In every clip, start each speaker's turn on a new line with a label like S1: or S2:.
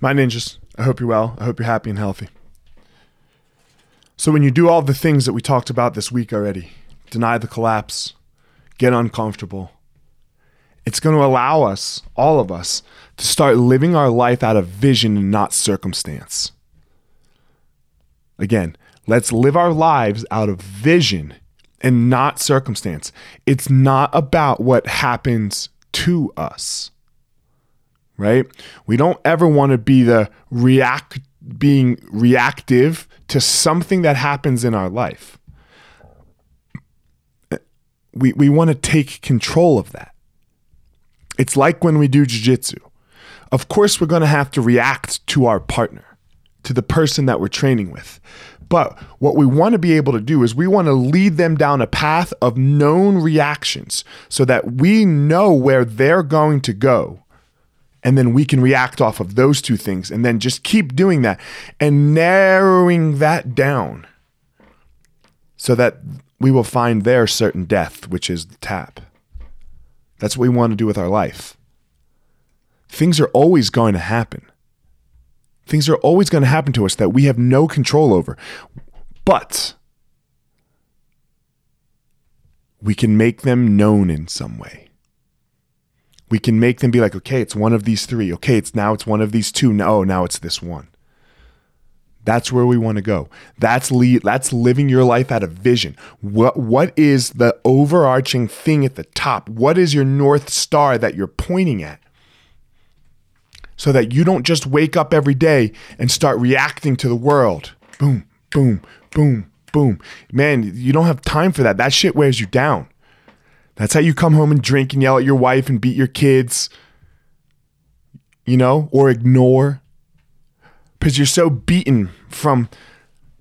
S1: My ninjas, I hope you're well. I hope you're happy and healthy. So, when you do all the things that we talked about this week already, deny the collapse, get uncomfortable, it's going to allow us, all of us, to start living our life out of vision and not circumstance. Again, let's live our lives out of vision and not circumstance. It's not about what happens to us right? We don't ever want to be the react being reactive to something that happens in our life. We we want to take control of that. It's like when we do jiu-jitsu. Of course we're going to have to react to our partner, to the person that we're training with. But what we want to be able to do is we want to lead them down a path of known reactions so that we know where they're going to go and then we can react off of those two things and then just keep doing that and narrowing that down so that we will find their certain death, which is the tap. That's what we want to do with our life. Things are always going to happen. Things are always going to happen to us that we have no control over. But we can make them known in some way we can make them be like, okay, it's one of these three. Okay, it's now it's one of these two. No, oh, now it's this one. That's where we want to go. That's lead, that's living your life out of vision. What what is the overarching thing at the top? What is your north star that you're pointing at? So that you don't just wake up every day and start reacting to the world. Boom, boom, boom, boom. Man, you don't have time for that. That shit wears you down. That's how you come home and drink and yell at your wife and beat your kids, you know, or ignore. Because you're so beaten from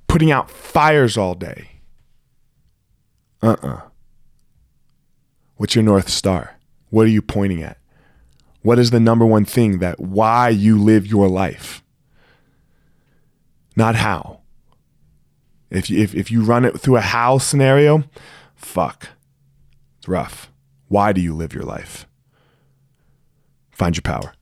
S1: putting out fires all day. Uh uh-uh. uh. What's your North Star? What are you pointing at? What is the number one thing that why you live your life? Not how. If you, if, if you run it through a how scenario, fuck rough. Why do you live your life? Find your power.